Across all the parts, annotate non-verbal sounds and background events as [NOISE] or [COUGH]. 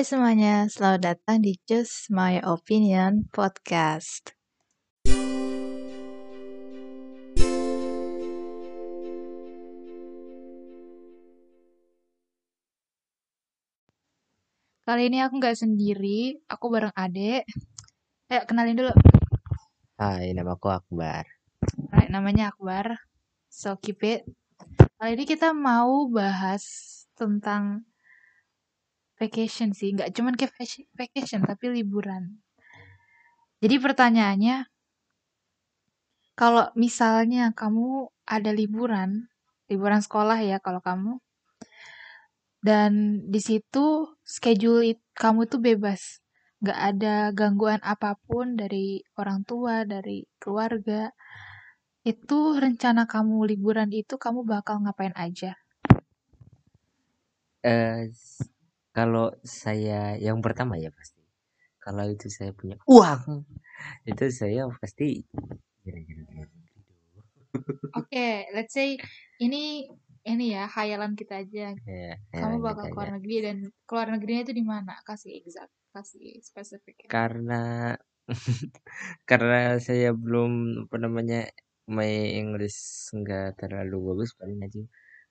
Hai semuanya, selamat datang di Just My Opinion Podcast. Kali ini aku nggak sendiri, aku bareng Ade. Ayo kenalin dulu. Hai, nama aku Akbar. Hai, namanya Akbar. So keep it. Kali ini kita mau bahas tentang vacation sih, nggak cuman vac- vacation tapi liburan. Jadi pertanyaannya, kalau misalnya kamu ada liburan, liburan sekolah ya kalau kamu, dan di situ schedule it- kamu tuh bebas, nggak ada gangguan apa pun dari orang tua, dari keluarga. Itu rencana kamu liburan itu kamu bakal ngapain aja? S- kalau saya yang pertama ya pasti. Kalau itu saya punya uang, itu saya pasti. Oke, let's say ini ini ya hayalan kita aja. Ya, Kamu bakal keluar aja. negeri dan keluar negerinya itu di mana? Kasih exact, kasih spesifik. ya. Karena [LAUGHS] karena saya belum apa namanya my English nggak terlalu bagus paling aja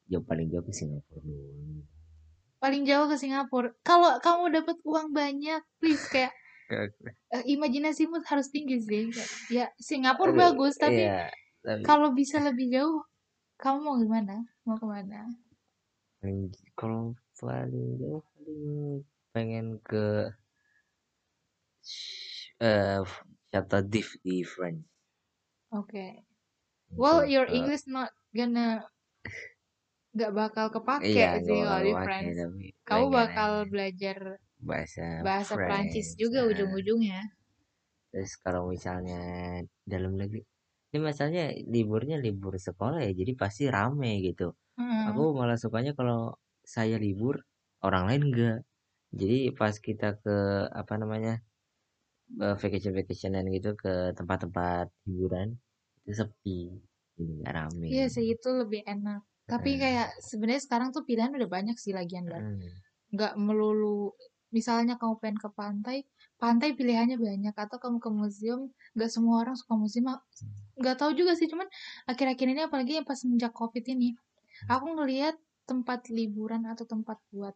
jauh paling jauh ke Singapura dulu. Paling jauh ke Singapura. Kalau kamu dapat uang banyak, please kayak eh, imajinasimu harus tinggi sih. Ya Singapura Aduh, bagus, tapi iya, tapi kalau bisa lebih jauh, kamu mau gimana? Mau ke mana? kalau paling jauh paling pengen ke eh Chateau d'If di France. Oke. Well, Itu, your eh, English not gonna nggak bakal kepake iya sih kalau di France. tapi Kamu bakal aja belajar bahasa bahasa Prancis French. juga Nah, ujung-ujungnya. terus kalau misalnya dalam negeri ini masalahnya liburnya libur sekolah ya jadi pasti rame gitu. Hmm. Aku malah sukanya kalau saya libur orang lain enggak. Jadi pas kita ke apa namanya vacation vacationan gitu ke tempat-tempat hiburan itu sepi nggak rame Iya sih itu lebih enak. Tapi Hmm. kayak sebenarnya sekarang tuh pilihan udah banyak sih lagian Bar. Hmm. Nggak melulu misalnya kamu pengen ke pantai, pantai pilihannya banyak atau kamu ke museum, nggak semua orang suka museum. Nggak tahu juga sih, cuman akhir-akhir ini apalagi yang pas semenjak Covid ini, aku ngelihat tempat liburan atau tempat buat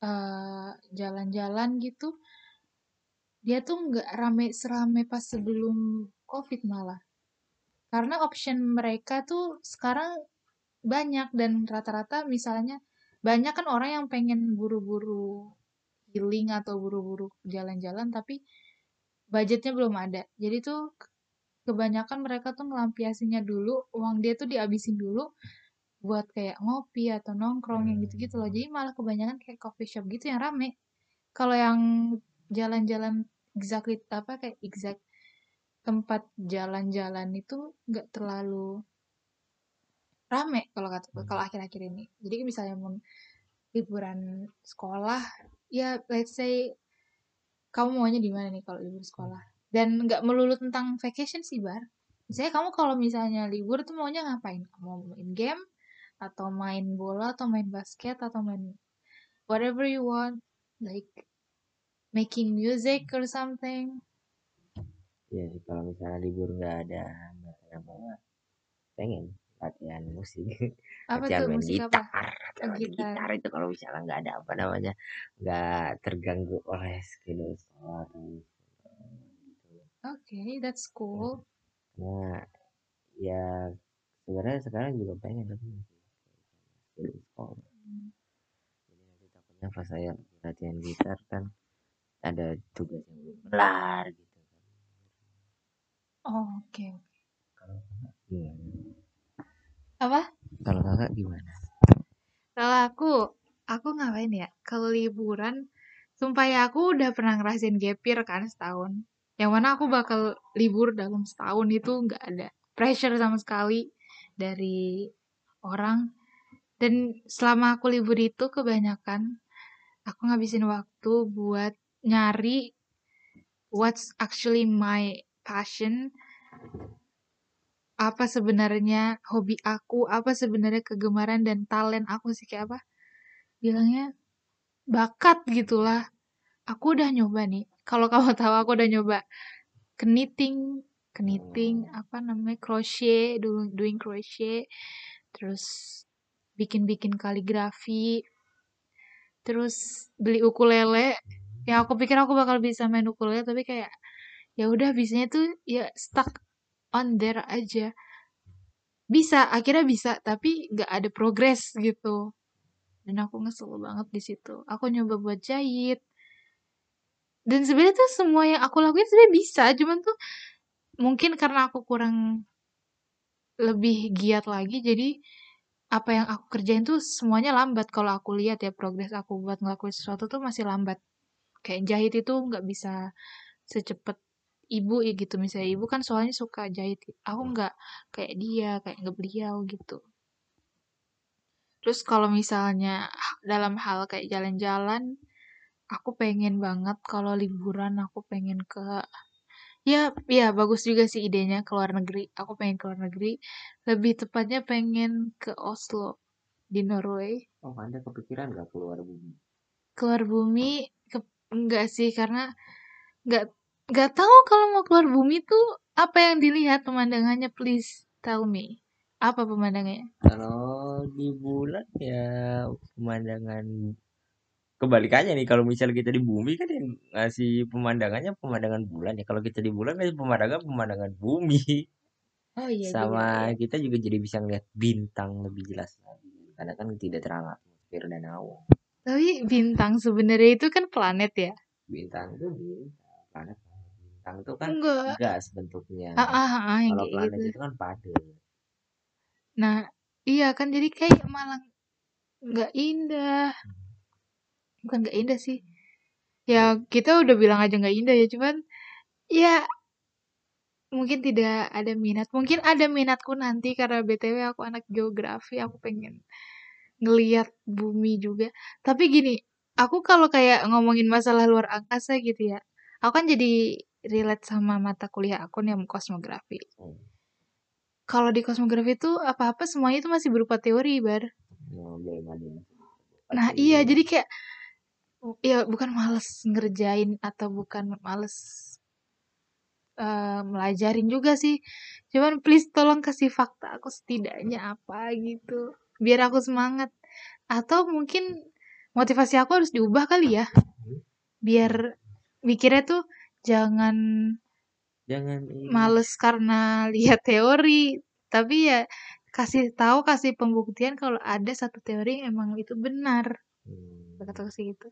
eh, jalan-jalan gitu, dia tuh nggak rame serame pas sebelum Covid malah. Karena option mereka tuh sekarang banyak dan rata-rata misalnya banyak kan orang yang pengen buru-buru healing atau buru-buru jalan-jalan tapi budgetnya belum ada. Jadi tuh kebanyakan mereka tuh ngelampiasinya dulu, uang dia tuh dihabisin dulu buat kayak ngopi atau nongkrong yang gitu-gitu loh. Jadi malah kebanyakan kayak coffee shop gitu yang rame. Kalau yang jalan-jalan exactly apa kayak exact tempat jalan-jalan itu nggak terlalu rame kalau kata kalau akhir-akhir ini. Jadi misalnya mau liburan sekolah, ya let's say kamu maunya di mana nih kalau libur sekolah? Dan nggak melulu tentang vacation sih, Bar. Misalnya kamu kalau misalnya libur tuh maunya ngapain? Mau main game atau main bola atau main basket atau main whatever you want, like making music or something. ya sih kalau misalnya libur nggak ada nggak ada pengen latihan musik Apa latihan tuh main musik apa? gitar latihan Oh, main gitar. gitar itu kalau misalnya nggak ada apa namanya nggak terganggu oleh schedule sekolah atau gitu. Oke, that's cool. nah ya sebenarnya sekarang juga pengen tapi schedule sekolah jadi nanti takutnya pas saya latihan gitar kan ada tugas yang belum kelar gitu kan Oh, oke. kalau kakak gimana Apa? kalau kakak gimana Kalau aku, aku ngapain ya? Kalau liburan, sumpah ya aku udah pernah ngerasain gap year kan setahun. Yang mana aku bakal libur dalam setahun itu nggak ada pressure sama sekali dari orang. Dan selama aku libur itu kebanyakan aku ngabisin waktu buat nyari what's actually my passion. Apa sebenarnya hobi aku, apa sebenarnya kegemaran dan talent aku sih kayak apa? Bilangnya bakat gitulah. Aku udah nyoba nih. Kalau [LAUGHS] kamu tahu aku udah nyoba knitting knitting apa namanya crochet dulu doing crochet terus bikin-bikin kaligrafi terus beli ukulele. Ya aku pikir aku bakal bisa main ukulele tapi kayak ya udah bisanya tuh ya stuck on there aja. Bisa akhirnya bisa tapi nggak ada progres gitu. Dan aku ngesel banget di situ. Aku nyoba buat jahit. Dan sebenarnya tuh semua yang aku lakuin sebenarnya bisa cuman tuh mungkin karena aku kurang lebih giat lagi jadi apa yang aku kerjain tuh semuanya lambat. Kalau aku lihat ya progres aku buat ngelakuin sesuatu tuh masih lambat. Kayak jahit itu nggak bisa secepat ibu ya gitu misalnya ibu kan soalnya suka jahit aku nggak kayak dia kayak nggak beliau gitu. Terus kalau misalnya dalam hal kayak jalan-jalan aku pengen banget kalau liburan aku pengen ke ya ya bagus juga sih idenya ke luar negeri aku pengen ke luar negeri. Lebih tepatnya pengen ke Oslo di Norway. Oh anda kepikiran nggak keluar bumi? Keluar bumi ke, enggak sih karena nggak nggak tahu kalau mau keluar bumi tuh apa yang dilihat pemandangannya please tell me. Apa pemandangannya? Kalau di bulan ya pemandangan kebalikannya nih. Kalau misalnya kita di bumi kan yang ngasih pemandangannya pemandangan bulan ya. Kalau kita di bulan ngasih pemandangan pemandangan bumi. Oh iya sama juga, ya. kita juga jadi bisa ngeliat bintang lebih jelas lagi. Karena kan tidak terang atmosfer dan awan tapi bintang sebenarnya itu kan planet ya? Bintang itu bintang planet bintang itu kan enggak. gas bentuknya ah, ah, ah, yang kalau planet gitu. itu kan padat. Nah iya kan jadi kayak malah nggak indah. Bukan nggak indah sih. Ya kita udah bilang aja nggak indah ya cuman ya mungkin tidak ada minat. Mungkin ada minatku nanti karena btw aku anak geografi aku pengen ngeliat bumi juga. Tapi gini aku kalau kayak ngomongin masalah luar angkasa gitu ya aku kan jadi relate sama mata kuliah aku nih yang kosmografi. Hmm. kalau di kosmografi itu apa-apa semuanya itu masih berupa teori bar. Nah, yang nah iya jadi kayak ya bukan males ngerjain atau bukan males eh, melajarin juga sih. Cuman please tolong kasih fakta aku setidaknya apa gitu biar aku semangat. Atau mungkin motivasi aku harus diubah kali ya. Biar mikirnya tuh jangan jangan ini males karena [LAUGHS] lihat teori tapi ya kasih tahu kasih pembuktian kalau ada satu teori yang emang itu benar Hmm, kata sih gitu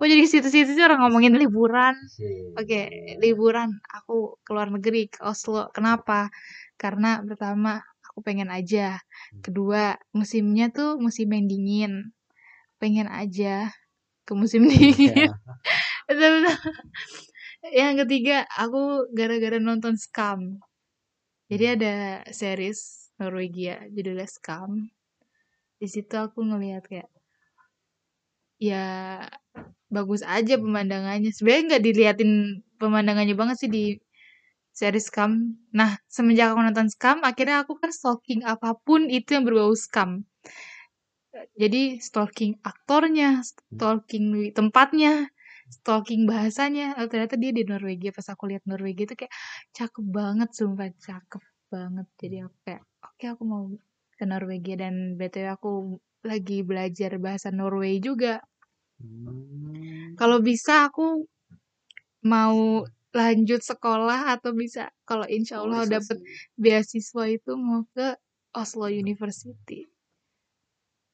oh jadi situ-situ sih orang ngomongin liburan sih. Oke, liburan aku ke luar negeri ke Oslo. Kenapa? Karena pertama aku pengen aja. Kedua, musimnya tuh musim yang dingin. Pengen aja ke musim [LAUGHS] dingin. Betul-betul. Yang ketiga, aku gara-gara nonton Scam. Jadi ada series Norwegia judulnya Scam. Di situ aku ngelihat kayak ya bagus aja pemandangannya. Sebenarnya nggak diliatin pemandangannya banget sih di series Scam. Nah, semenjak aku nonton Scam, akhirnya aku kan stalking apa pun itu yang berbau Scam. Jadi stalking aktornya, stalking tempatnya, stalking bahasanya. Oh, ternyata dia di Norwegia. Pas aku lihat Norwegia itu kayak cakep banget, sumpah cakep banget. Jadi aku kayak, oke okay, aku mau ke Norwegia dan btw aku lagi belajar bahasa Norway juga. Hmm. Kalau bisa aku mau lanjut sekolah atau bisa kalau insya Allah dapat beasiswa itu mau ke Oslo University.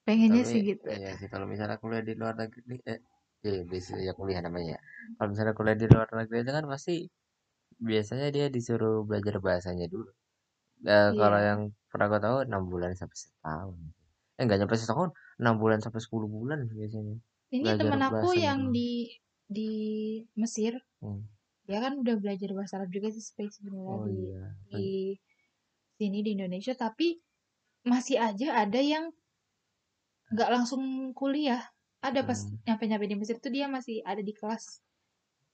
Pengennya Tapi, sih gitu. Iya sih kalau misalnya kuliah di luar negeri eh ya biasanya ya kuliah namanya. Kalau misalnya kuliah di luar negeri itu kan pasti biasanya dia disuruh belajar bahasanya dulu. Eh, kalau Iya. yang pernah gue tahu enam bulan sampai setahun. Eh enggak nyampe setahun, enam bulan sampai 10 bulan biasanya. Ini Belajar teman aku yang doang. di di Mesir, Hmm. dia kan udah belajar bahasa Arab juga sih sebenarnya Oh di iya. di sini di Indonesia, tapi masih aja ada yang nggak langsung kuliah. Ada pas Hmm. nyampe-nyampe di Mesir tuh dia masih ada di kelas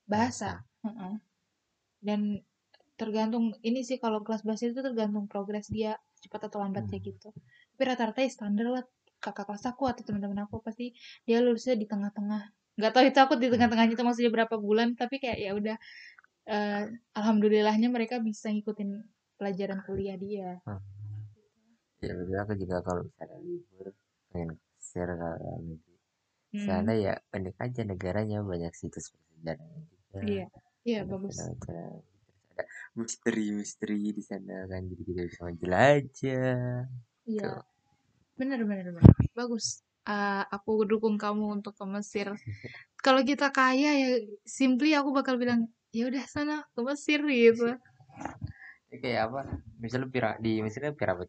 bahasa. Heeh. Dan tergantung ini sih kalau kelas bahasa itu tergantung progres dia cepat atau lambatnya Hmm. gitu. Tapi rata-rata ya standar lah kakak kelas aku atau teman-teman aku pasti dia lulusnya di tengah-tengah nggak tahu itu aku di tengah-tengahnya itu maksudnya berapa bulan tapi kayak ya udah uh, alhamdulillahnya mereka bisa ngikutin pelajaran kuliah dia hmm. ya betul aku juga kalau misalnya libur pengen share ke negeri hmm. sana ya pendek aja negaranya banyak situs persejarah juga iya iya bagus. ada misteri-misteri di sana kan jadi kita bisa jelajah iya. bener bener bener. Bagus. Uh, aku dukung kamu untuk ke Mesir. [LAUGHS] Kalau kita kaya ya simply aku bakal bilang ya udah sana ke Mesir gitu. Ya, kayak apa misalnya pira di Mesir kan piramid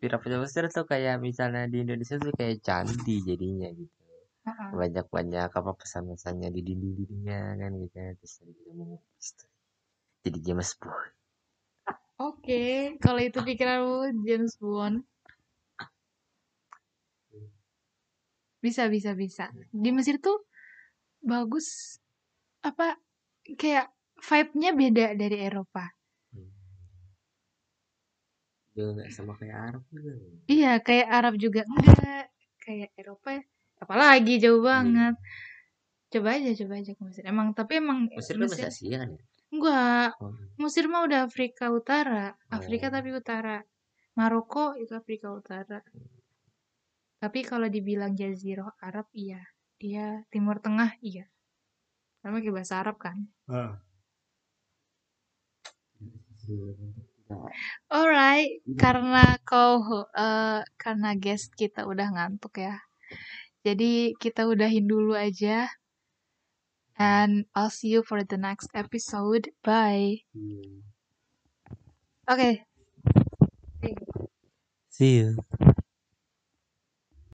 piramid Mesir tuh kayak misalnya di Indonesia tuh kayak candi jadinya gitu uh-huh. banyak banyak apa pesan-pesannya di dinding-dindingnya kan gitu terus kita mau jadi James Bond. Oke. Okay. kalau itu pikiranmu James Bond. Bisa bisa bisa. Di Mesir tuh bagus apa kayak vibe-nya beda dari Eropa. Juga sama kayak Arab juga? Iya kayak Arab juga enggak kayak Eropa apalagi jauh hmm. banget hmm. coba aja coba aja ke Mesir emang tapi emang Mesir kan Mesir Asia kan ya enggak oh. Mesir mah udah Afrika Utara Afrika oh. tapi utara Maroko itu Afrika Utara hmm. Tapi kalau dibilang Jazirah Arab, iya. Dia Timur Tengah, iya. Sama kayak bahasa Arab kan. Uh. Alright, karena kau uh, karena guest kita udah ngantuk ya. Jadi kita udahin dulu aja. And I'll see you for the next episode. Bye. Oke. Okay. See you.